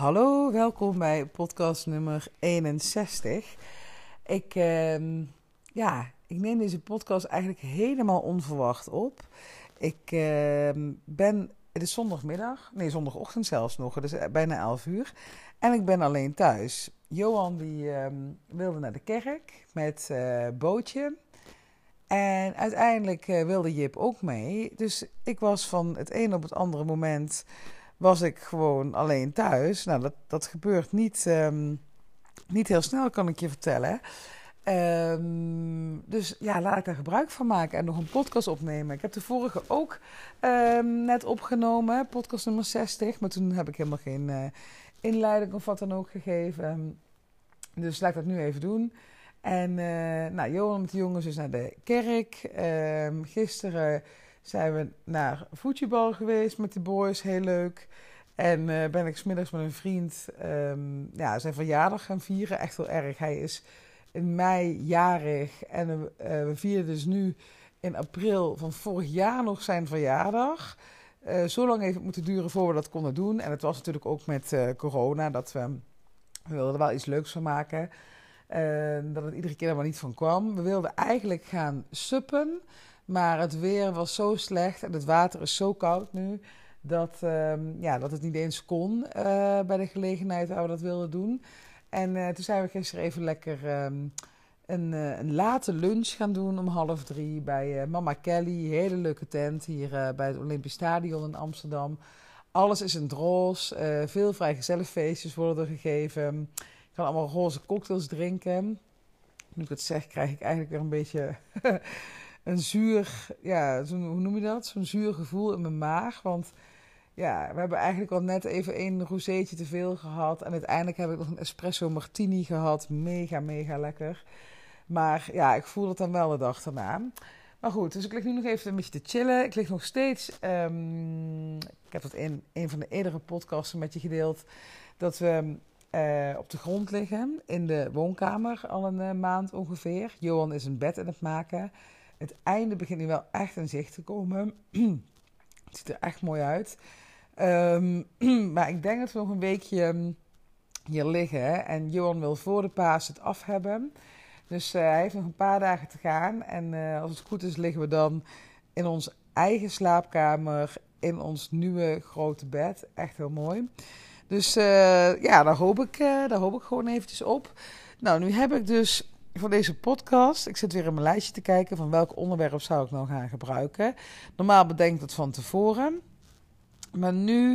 Hallo, welkom bij podcast nummer 61. Ik, ehm, ja, ik neem deze podcast eigenlijk helemaal onverwacht op. Ik ehm, ben, het is zondagmiddag, nee zondagochtend zelfs nog, het is bijna 11 uur. En ik ben alleen thuis. Johan die ehm, wilde naar de kerk met uh, Bootje. En uiteindelijk uh, wilde Jip ook mee. Dus ik was van het een op het andere moment was ik gewoon alleen thuis. Nou, dat, dat gebeurt niet, um, niet heel snel, kan ik je vertellen. Um, dus ja, laat ik daar gebruik van maken en nog een podcast opnemen. Ik heb de vorige ook um, net opgenomen, podcast nummer 60. Maar toen heb ik helemaal geen uh, inleiding of wat dan ook gegeven. Dus laat ik dat nu even doen. En uh, nou, Johan met de jongens is naar de kerk. gisteren zijn we naar voetbal geweest met de boys, heel leuk. En uh, ben ik smiddags met een vriend um, ja, zijn verjaardag gaan vieren. Echt heel erg. Hij is in mei jarig. En uh, we vieren dus nu in april van vorig jaar nog zijn verjaardag. Uh, zo lang heeft het moeten duren voor we dat konden doen. En het was natuurlijk ook met corona dat we, we wilden wel iets leuks van maken. dat het iedere keer er maar niet van kwam. We wilden eigenlijk gaan suppen. Maar het weer was zo slecht en het water is zo koud nu. Dat, um, ja, dat het niet eens kon uh, bij de gelegenheid waar we dat wilden doen. En uh, toen zijn we gisteren even lekker um, een, uh, een late lunch gaan doen om half drie bij Mama Kelly. Hele leuke tent hier bij het Olympisch Stadion in Amsterdam. Alles is in roze. veel vrijgezellenfeestjes worden er gegeven. Je kan allemaal roze cocktails drinken. Nu ik het zeg, krijg ik eigenlijk weer een beetje een zuur, ja, hoe noem je dat? Zo'n zuur gevoel in mijn maag. Want ja, we hebben eigenlijk al net even één rozeetje te veel gehad. En uiteindelijk heb ik nog een espresso martini gehad. Mega, mega lekker. Maar ja, ik voel het dan wel de dag daarna. Maar goed, dus ik lig nu nog even een beetje te chillen. Ik lig nog steeds. Um, ik heb dat in een van de eerdere podcasten met je gedeeld. Dat we uh, op de grond liggen in de woonkamer al een uh, maand ongeveer. Johan is een bed aan het maken. Het einde begint nu wel echt in zicht te komen. het ziet er echt mooi uit. Um, maar ik denk dat we nog een weekje ehm, hier liggen. En Johan wil voor de paas het af hebben. Dus uh, hij heeft nog een paar dagen te gaan. En uh, als het goed is, liggen we dan in ons eigen slaapkamer. In ons nieuwe grote bed. Echt heel mooi. Dus uh, ja, daar hoop, ik, daar hoop ik gewoon eventjes op. Nou, nu heb ik dus voor deze podcast. Ik zit weer in mijn lijstje te kijken van welk onderwerp zou ik nou gaan gebruiken. Normaal bedenk dat van tevoren. Maar nu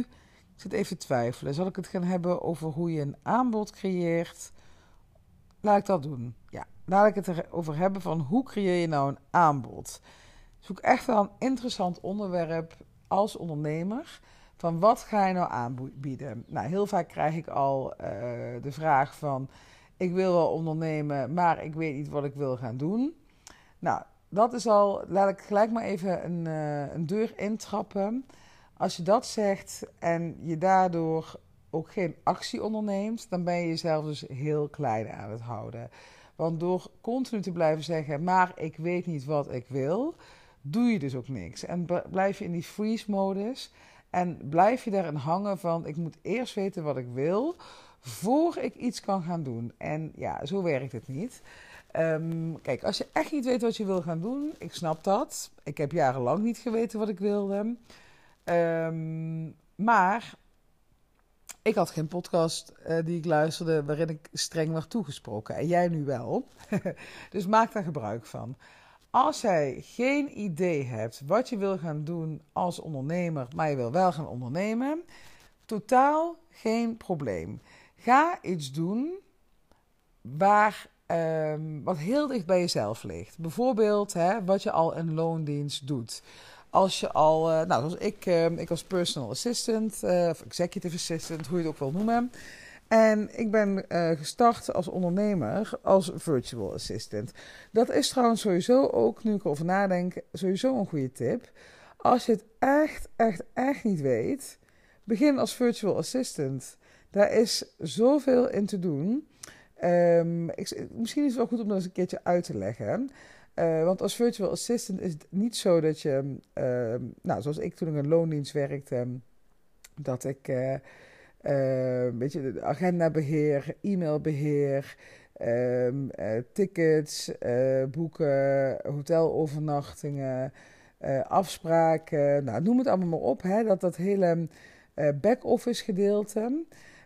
ik zit even twijfelen. Zal ik het gaan hebben over hoe je een aanbod creëert? Laat ik dat doen. Ja, laat ik het erover hebben van hoe creëer je nou een aanbod? Zoek echt wel een interessant onderwerp als ondernemer. Van wat ga je nou aanbieden? Nou, heel vaak krijg ik al uh, de vraag van ik wil wel ondernemen, maar ik weet niet wat ik wil gaan doen. Nou, dat is al, laat ik gelijk maar even een, uh, een deur intrappen. Als je dat zegt en je daardoor ook geen actie onderneemt, dan ben je jezelf dus heel klein aan het houden. Want door continu te blijven zeggen, maar ik weet niet wat ik wil, doe je dus ook niks. En blijf je in die freeze-modus en blijf je daarin hangen van, ik moet eerst weten wat ik wil, voor ik iets kan gaan doen. En ja, zo werkt het niet. Um, kijk, als je echt niet weet wat je wil gaan doen, ik snap dat. Ik heb jarenlang niet geweten wat ik wilde. Um, maar ik had geen podcast uh, die ik luisterde waarin ik streng werd toegesproken. En jij nu wel. dus maak daar gebruik van. Als jij geen idee hebt wat je wil gaan doen als ondernemer, maar je wil wel gaan ondernemen, totaal geen probleem. Ga iets doen waar, um, wat heel dicht bij jezelf ligt. Bijvoorbeeld hè, wat je al in loondienst doet. Als je al, uh, nou zoals ik, uh, ik als personal assistant uh, of executive assistant, hoe je het ook wil noemen. En ik ben gestart als ondernemer als virtual assistant. Dat is trouwens sowieso ook, nu ik erover nadenk, sowieso een goede tip. Als je het echt, echt, echt niet weet, begin als virtual assistant. Daar is zoveel in te doen. Ik, misschien is het wel goed om dat eens een keertje uit te leggen. Uh, want als virtual assistant is het niet zo dat je, uh, nou, zoals ik toen in een loondienst werkte, dat ik uh, uh, beetje agendabeheer, e-mailbeheer, um, tickets, boeken, hotelovernachtingen, afspraken. Nou, noem het allemaal maar op. Hè, dat dat hele back-office gedeelte.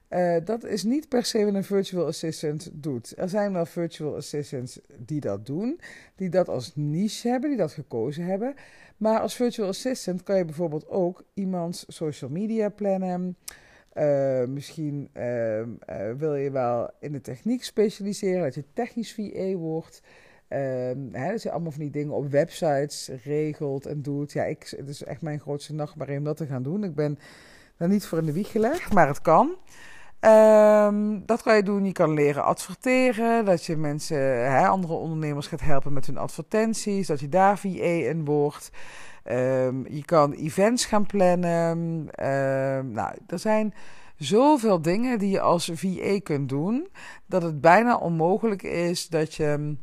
Uh, dat is niet per se wat een virtual assistant doet. Er zijn wel virtual assistants die dat doen, die dat als niche hebben, die dat gekozen hebben. Maar als virtual assistant kan je bijvoorbeeld ook iemands social media plannen. Uh, misschien uh, wil je wel in de techniek specialiseren, dat je technisch VA wordt. Ehm, hè, dat je allemaal van die dingen op websites regelt en doet. Ja, ik, het is echt mijn grootste nachtmerrie om dat te gaan doen. Ik ben daar niet voor in de wieg gelegd, maar het kan. Um, dat kan je doen. Je kan leren adverteren. Dat je mensen, hè, andere ondernemers gaat helpen met hun advertenties. Dat je daar VA in wordt. Um, je kan events gaan plannen. Um, nou, er zijn zoveel dingen die je als VA kunt doen. Dat het bijna onmogelijk is dat je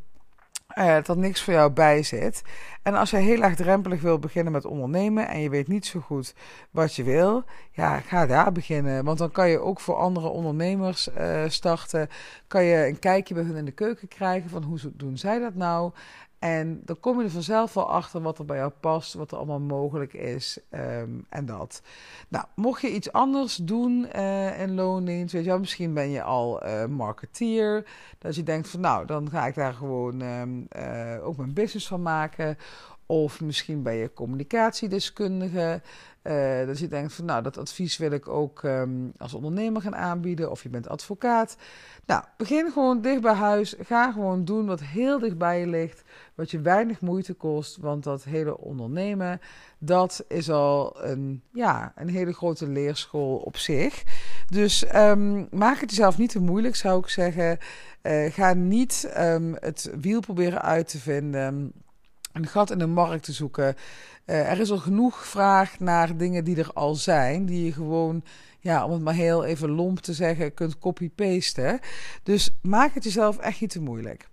uh, dat niks voor jou bij zit. En als je heel laagdrempelig wil beginnen met ondernemen en je weet niet zo goed wat je wil, ja, ga daar beginnen. Want dan kan je ook voor andere ondernemers uh, starten. Kan je een kijkje bij hun in de keuken krijgen van hoe doen zij dat nou? En dan kom je er vanzelf wel achter wat er bij jou past, wat er allemaal mogelijk is um, en dat. Nou, mocht je iets anders doen uh, in loondienst, weet je wel, misschien ben je al uh, marketeer, dat je denkt van nou, dan ga ik daar gewoon um, uh, ook mijn business van maken. Of misschien ben je communicatiedeskundige. Uh, dat je denkt van nou, dat advies wil ik ook um, als ondernemer gaan aanbieden. Of je bent advocaat. Nou, begin gewoon dicht bij huis. Ga gewoon doen wat heel dicht bij je ligt. Wat je weinig moeite kost. Want dat hele ondernemen, dat is al een, ja, een hele grote leerschool op zich. Dus um, maak het jezelf niet te moeilijk, zou ik zeggen. Uh, ga niet um, het wiel proberen uit te vinden een gat in de markt te zoeken. Uh, er is al genoeg vraag naar dingen die er al zijn, die je gewoon, ja, om het maar heel even lomp te zeggen, kunt copy-pasten. Dus maak het jezelf echt niet te moeilijk.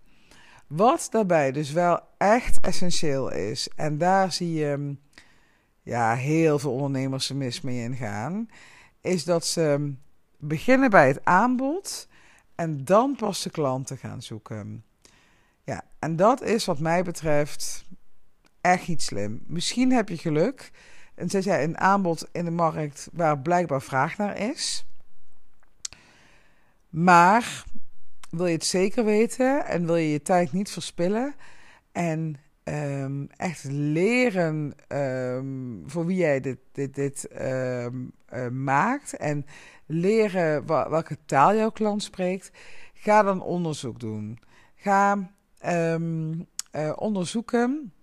Wat daarbij dus wel echt essentieel is, en daar zie je ja, heel veel ondernemers er mis mee ingaan, is dat ze beginnen bij het aanbod en dan pas de klanten gaan zoeken. Ja, en dat is wat mij betreft echt niet slim. Misschien heb je geluk en zet jij een aanbod in de markt waar blijkbaar vraag naar is. Maar wil je het zeker weten en wil je je tijd niet verspillen en um, echt leren um, voor wie jij dit, dit, dit um, uh, maakt en leren welke taal jouw klant spreekt, ga dan onderzoek doen. Ga uh, onderzoeken.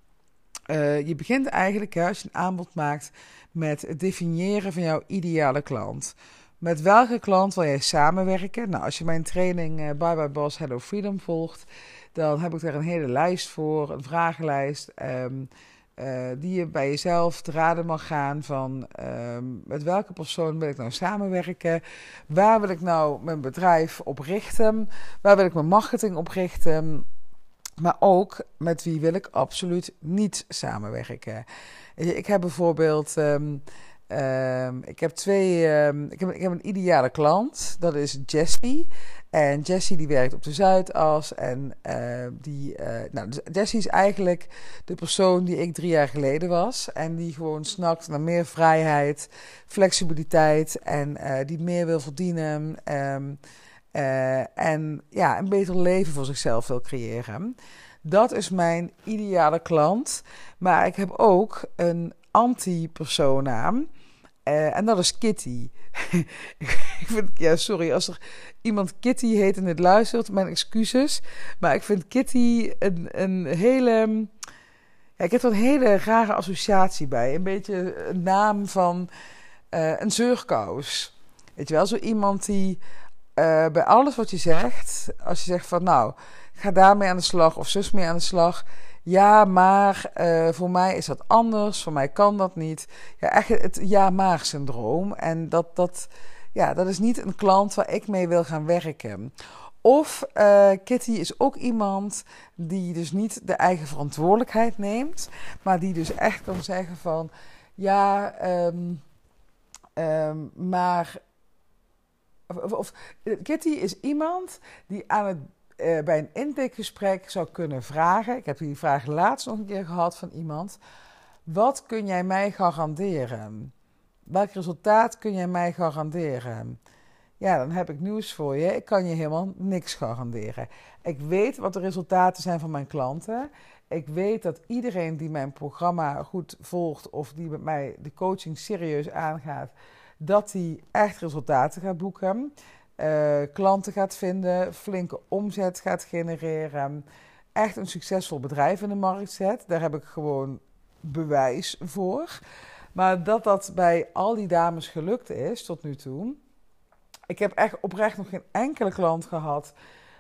Uh, je begint eigenlijk, als je een aanbod maakt, met het definiëren van jouw ideale klant. Met welke klant wil jij samenwerken? Nou, als je mijn training uh, Bye Bye Boss Hello Freedom volgt, dan heb ik daar een hele lijst voor, een vragenlijst. Um, uh, die je bij jezelf te raden mag gaan van um, met welke persoon wil ik nou samenwerken? Waar wil ik nou mijn bedrijf op richten? Waar wil ik mijn marketing op richten? Maar ook met wie wil ik absoluut niet samenwerken. Ik heb bijvoorbeeld. Um, um, ik heb twee. Um, ik, heb, een ideale klant. Dat is Jessie. En Jessie die werkt op de Zuidas. En uh, die. Uh, nou, dus Jessie is eigenlijk de persoon die ik drie jaar geleden was. En die gewoon snakt naar meer vrijheid, flexibiliteit. En die meer wil verdienen. Um, uh, en ja, een beter leven voor zichzelf wil creëren. Dat is mijn ideale klant. Maar ik heb ook een anti-persona. Uh, en dat is Kitty. ik vind, ja, sorry, als er iemand Kitty heet en het luistert, mijn excuses. Maar ik vind Kitty een, een hele. Ja, ik heb er een hele rare associatie bij. Een beetje een naam van uh, een zeurkous. Weet je wel, zo iemand die uh, bij alles wat je zegt, als je zegt van nou, ga daarmee aan de slag of zus mee aan de slag. Ja, maar uh, voor mij is dat anders, voor mij kan dat niet. Ja, echt het ja-maar syndroom. En dat, dat, ja, dat is niet een klant waar ik mee wil gaan werken. Of uh, Kitty is ook iemand die dus niet de eigen verantwoordelijkheid neemt, maar die dus echt kan zeggen van ja, um, um, maar of, of, Kitty is iemand die aan het, eh, bij een intakegesprek zou kunnen vragen. Ik heb die vraag laatst nog een keer gehad van iemand. Wat kun jij mij garanderen? Welk resultaat kun jij mij garanderen? Ja, dan heb ik nieuws voor je. Ik kan je helemaal niks garanderen. Ik weet wat de resultaten zijn van mijn klanten. Ik weet dat iedereen die mijn programma goed volgt of die met mij de coaching serieus aangaat, dat die echt resultaten gaat boeken. Uh, klanten gaat vinden, flinke omzet gaat genereren. Echt een succesvol bedrijf in de markt zet. Daar heb ik gewoon bewijs voor. Maar dat dat bij al die dames gelukt is tot nu toe. Ik heb echt oprecht nog geen enkele klant gehad.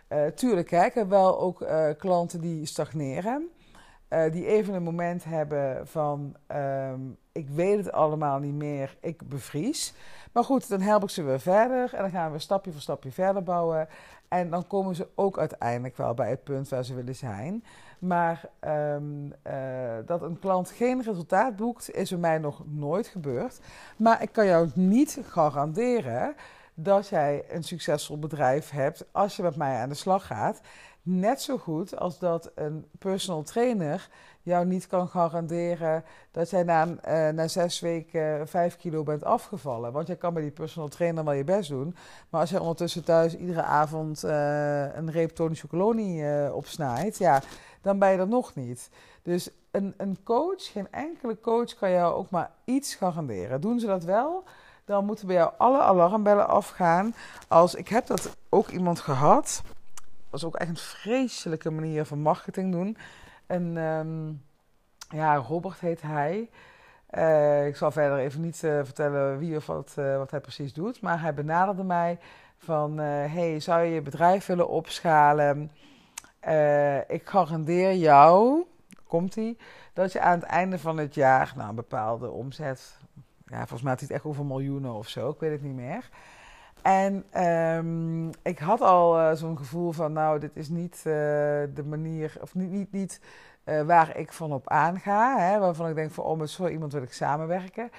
Uh, tuurlijk, hè, ik heb wel ook uh, klanten die stagneren. Die even een moment hebben van: um, ik weet het allemaal niet meer, ik bevries. Maar goed, dan help ik ze weer verder en dan gaan we stapje voor stapje verder bouwen. En dan komen ze ook uiteindelijk wel bij het punt waar ze willen zijn. Maar um, uh, dat een klant geen resultaat boekt, is bij mij nog nooit gebeurd. Maar ik kan jou niet garanderen dat jij een succesvol bedrijf hebt als je met mij aan de slag gaat. Net zo goed als dat een personal trainer jou niet kan garanderen dat jij na, uh, na zes weken vijf kilo bent afgevallen. Want jij kan bij die personal trainer wel je best doen. Maar als jij ondertussen thuis iedere avond uh, een reep Tony Chocoloni uh, opsnaait, ja, dan ben je er nog niet. Dus een, een coach, geen enkele coach kan jou ook maar iets garanderen. Doen ze dat wel? Dan moeten bij jou alle alarmbellen afgaan. Als ik heb dat ook iemand gehad was ook echt een vreselijke manier van marketing doen. En um, ja, Robert heet hij. Uh, ik zal verder even niet uh, vertellen wie of wat, uh, wat hij precies doet. Maar hij benaderde mij van... hey, zou je je bedrijf willen opschalen? ik garandeer jou, komt hij, dat je aan het einde van het jaar... Nou, een bepaalde omzet... Ja, volgens mij had hij het echt over miljoenen of zo. Ik weet het niet meer. En um, ik had al uh, zo'n gevoel van, nou, dit is niet uh, de manier, of niet, niet, niet uh, waar ik van op aanga. Hè, waarvan ik denk van, oh, met zo iemand wil ik samenwerken.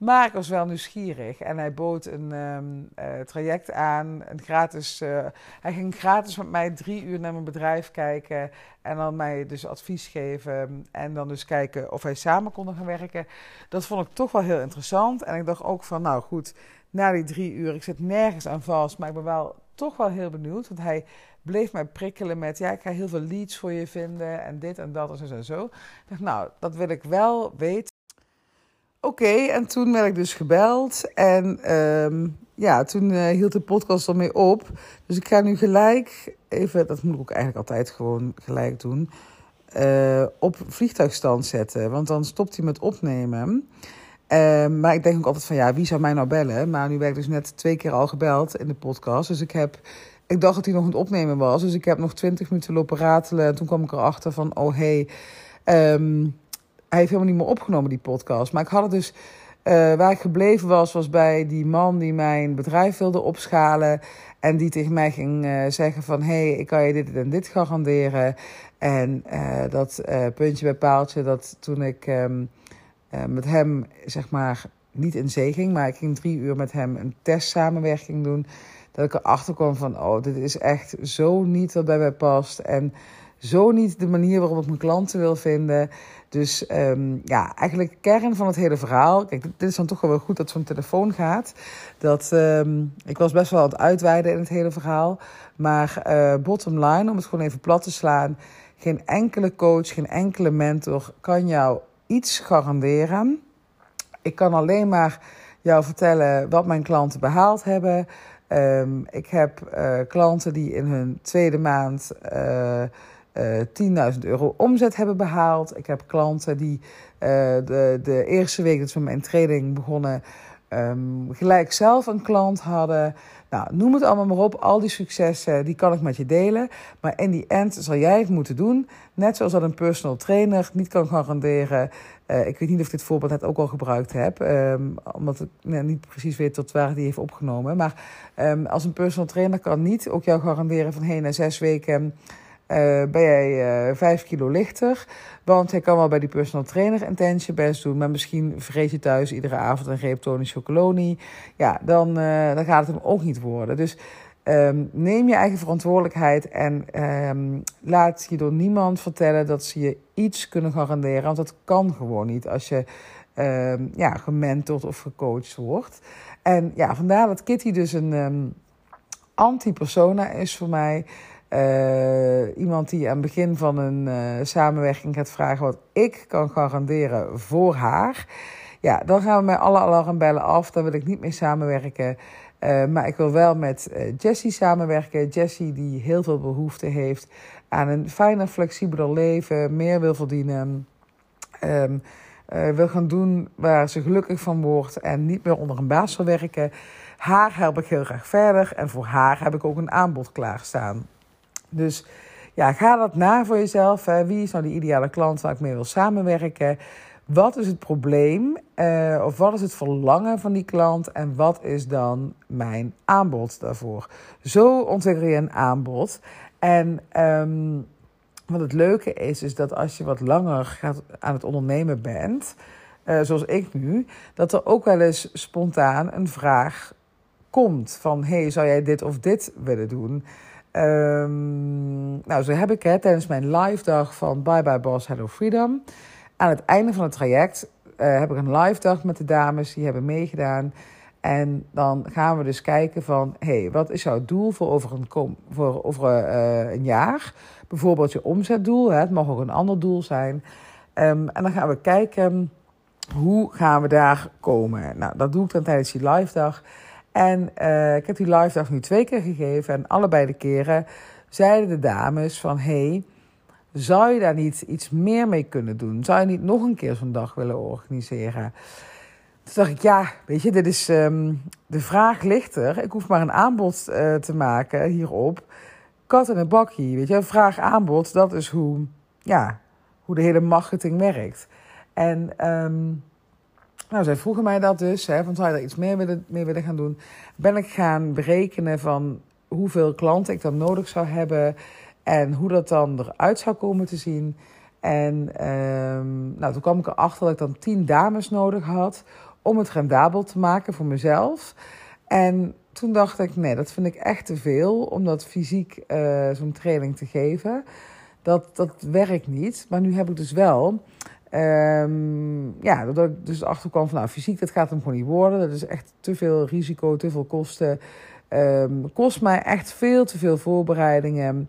Maar ik was wel nieuwsgierig en hij bood een um, traject aan, een gratis. hij ging gratis met mij drie uur naar mijn bedrijf kijken en dan mij dus advies geven en dan dus kijken of wij samen konden gaan werken. Dat vond ik toch wel heel interessant en ik dacht ook van, nou goed, na die drie uur, ik zit nergens aan vast, maar ik ben wel toch wel heel benieuwd. Want hij bleef mij prikkelen met, ja, ik ga heel veel leads voor je vinden en dit en dat en zo en zo. Ik dacht, nou, dat wil ik wel weten. Oké, en toen werd ik dus gebeld en um, ja, toen uh, hield de podcast ermee op. Dus ik ga nu gelijk even, dat moet ik ook eigenlijk altijd gewoon gelijk doen, uh, op vliegtuigstand zetten. Want dan stopt hij met opnemen. Uh, maar ik denk ook altijd van ja, wie zou mij nou bellen? Maar nu werd ik dus net twee keer al gebeld in de podcast. Dus ik heb. Ik dacht dat hij nog aan het opnemen was. Dus ik heb nog twintig minuten lopen ratelen. En toen kwam ik erachter van, oh hey, um, hij heeft helemaal niet meer opgenomen, die podcast. Maar ik had het dus. Uh, waar ik gebleven was, was bij die man die mijn bedrijf wilde opschalen. En die tegen mij ging uh, zeggen van... hé, hey, ik kan je dit en dit garanderen. En uh, dat puntje bij paaltje, dat toen ik... Uh, met hem, zeg maar, niet in zee ging, maar ik ging drie uur met hem een testsamenwerking doen. Dat ik erachter kwam van, oh, dit is echt zo niet wat bij mij past. En zo niet de manier waarop ik mijn klanten wil vinden. Dus um, ja, eigenlijk kern van het hele verhaal. Kijk, dit is dan toch wel goed dat zo'n telefoon gaat. Dat, um, ik was best wel aan het uitweiden in het hele verhaal. Maar uh, bottom line, om het gewoon even plat te slaan. Geen enkele coach, geen enkele mentor kan jou iets garanderen. Ik kan alleen maar jou vertellen wat mijn klanten behaald hebben. Um, ik heb uh, klanten die in hun tweede maand uh, uh, 10.000 euro omzet hebben behaald. Ik heb klanten die de, de eerste week dat we mijn training begonnen, um, gelijk zelf een klant hadden. Nou, noem het allemaal maar op. Al die successen, die kan ik met je delen. Maar in die end zal jij het moeten doen. Net zoals dat een personal trainer niet kan garanderen. Uh, ik weet niet of ik dit voorbeeld net ook al gebruikt heb. Um, omdat ik nou, niet precies weet tot waar die heeft opgenomen. Maar um, als een personal trainer kan niet ook jou garanderen van... hé, hey, na zes weken ben jij vijf kilo lichter. Want hij kan wel bij die personal trainer intens je best doen. Maar misschien vreet je thuis iedere avond een reep Tony. Ja, dan, dan gaat het hem ook niet worden. Dus Um, neem je eigen verantwoordelijkheid en um, laat je door niemand vertellen dat ze je iets kunnen garanderen. Want dat kan gewoon niet als je um, ja, gementord of gecoacht wordt. En ja, vandaar dat Kitty dus een anti-persona is voor mij. Uh, iemand die aan het begin van een uh, samenwerking gaat vragen wat ik kan garanderen voor haar. Ja, dan gaan we met alle alarmbellen af. Dan wil ik niet meer samenwerken. Uh, maar ik wil wel met Jessie samenwerken. Jessie die heel veel behoefte heeft aan een fijner, flexibeler leven, meer wil verdienen. Uh, wil gaan doen waar ze gelukkig van wordt en niet meer onder een baas wil werken. Haar help ik heel graag verder en voor haar heb ik ook een aanbod klaarstaan. Dus ja, ga dat na voor jezelf. Wie is nou die ideale klant waar ik mee wil samenwerken? Wat is het probleem uh, of wat is het verlangen van die klant en wat is dan mijn aanbod daarvoor? Zo ontwikkel je een aanbod. En um, wat het leuke is, is dat als je wat langer gaat aan het ondernemen bent, uh, zoals ik nu, dat er ook wel eens spontaan een vraag komt van: hey, zou jij dit of dit willen doen? Um, nou, zo heb ik hè, tijdens mijn live dag van Bye Bye Boss Hello Freedom aan het einde van het traject uh, heb ik een live dag met de dames die hebben meegedaan. En dan gaan we dus kijken van, hé, hey, wat is jouw doel voor over een, voor over, uh, een jaar? Bijvoorbeeld je omzetdoel, hè, het mag ook een ander doel zijn. Um, en dan gaan we kijken, hoe gaan we daar komen? Nou, dat doe ik dan tijdens die live dag. En uh, ik heb die live dag nu twee keer gegeven. En allebei de keren zeiden de dames van, hey, zou je daar niet iets meer mee kunnen doen? Zou je niet nog een keer zo'n dag willen organiseren? Toen dacht ik, ja, weet je, dit is um, de vraag lichter. Ik hoef maar een aanbod uh, te maken hierop. Kat in een bakje, weet je. Vraag aanbod, dat is hoe, ja, hoe de hele marketing werkt. En um, nou, zij vroegen mij dat dus, hè, van zou je daar iets meer willen, mee willen gaan doen? Ben ik gaan berekenen van hoeveel klanten ik dan nodig zou hebben... En hoe dat dan eruit zou komen te zien. En um, nou, toen kwam ik erachter dat ik dan tien dames nodig had om het rendabel te maken voor mezelf. En toen dacht ik, nee, dat vind ik echt te veel om dat fysiek uh, zo'n training te geven. Dat, dat werkt niet. Maar nu heb ik dus wel. Um, ja, dat dus achter kwam van nou, fysiek, dat gaat hem gewoon niet worden. Dat is echt te veel risico, te veel kosten. Um, kost mij echt veel te veel voorbereidingen.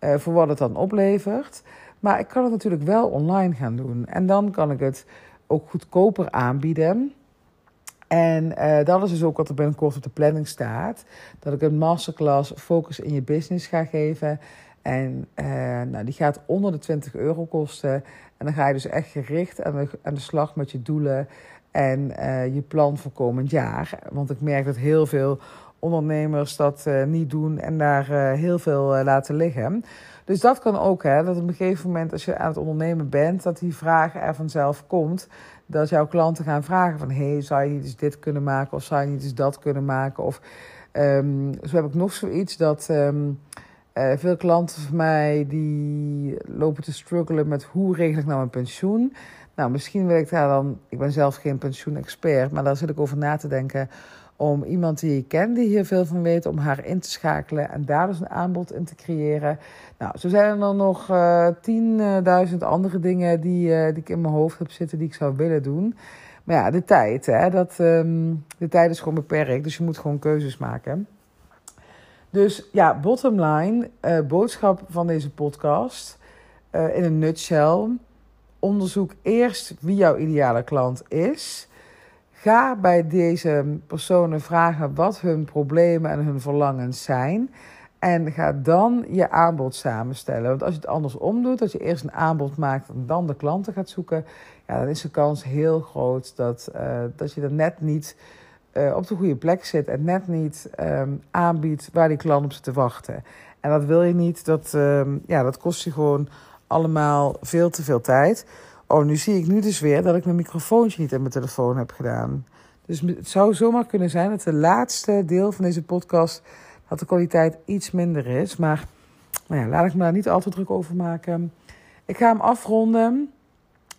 Uh, voor wat het dan oplevert. Maar ik kan het natuurlijk wel online gaan doen. En dan kan ik het ook goedkoper aanbieden. En uh, dat is dus ook wat er binnenkort op de planning staat. Dat ik een masterclass Focus in je Business ga geven. En uh, nou, die gaat onder de 20 euro kosten. En dan ga je dus echt gericht aan de, aan de slag met je doelen en uh, je plan voor komend jaar. Want ik merk dat heel veel ondernemers dat uh, niet doen en daar heel veel laten liggen. Dus dat kan ook, hè, dat op een gegeven moment als je aan het ondernemen bent, dat die vraag er vanzelf komt. Dat jouw klanten gaan vragen van, hey, zou je niet eens dit kunnen maken of zou je niet eens dat kunnen maken? Of um, zo heb ik nog zoiets dat um, veel klanten van mij die lopen te struggelen met hoe regel ik nou mijn pensioen? Nou, misschien wil ik daar dan, ik ben zelf geen pensioenexpert, maar daar zit ik over na te denken om iemand die ik ken, die hier veel van weet, om haar in te schakelen en daar dus een aanbod in te creëren. Nou, zo zijn er dan nog uh, eh, 10.000 andere dingen die, uh, die ik in mijn hoofd heb zitten die ik zou willen doen. Maar ja, de tijd, hè, dat, um, de tijd is gewoon beperkt, dus je moet gewoon keuzes maken. Dus ja, bottom line, uh, boodschap van deze podcast in een nutshell. Onderzoek eerst wie jouw ideale klant is. Ga bij deze personen vragen wat hun problemen en hun verlangens zijn. En ga dan je aanbod samenstellen. Want als je het andersom doet, dat je eerst een aanbod maakt en dan de klanten gaat zoeken, ja, dan is de kans heel groot dat, uh, dat je er net niet uh, op de goede plek zit en net niet um, aanbiedt waar die klant op zit te wachten. En dat wil je niet. Dat, um, ja, dat kost je gewoon allemaal veel te veel tijd. Oh, nu zie ik nu dus weer dat ik mijn microfoontje niet in mijn telefoon heb gedaan. Dus het zou zomaar kunnen zijn dat de laatste deel van deze podcast dat de kwaliteit iets minder is. Maar Nou ja, laat ik me daar niet al te druk over maken. Ik ga hem afronden.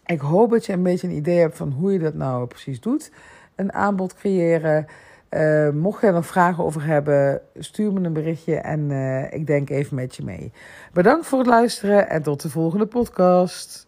Ik hoop dat je een beetje een idee hebt van hoe je dat nou precies doet. Een aanbod creëren. Uh, mocht je er nog vragen over hebben, stuur me een berichtje en uh, ik denk even met je mee. Bedankt voor het luisteren en tot de volgende podcast.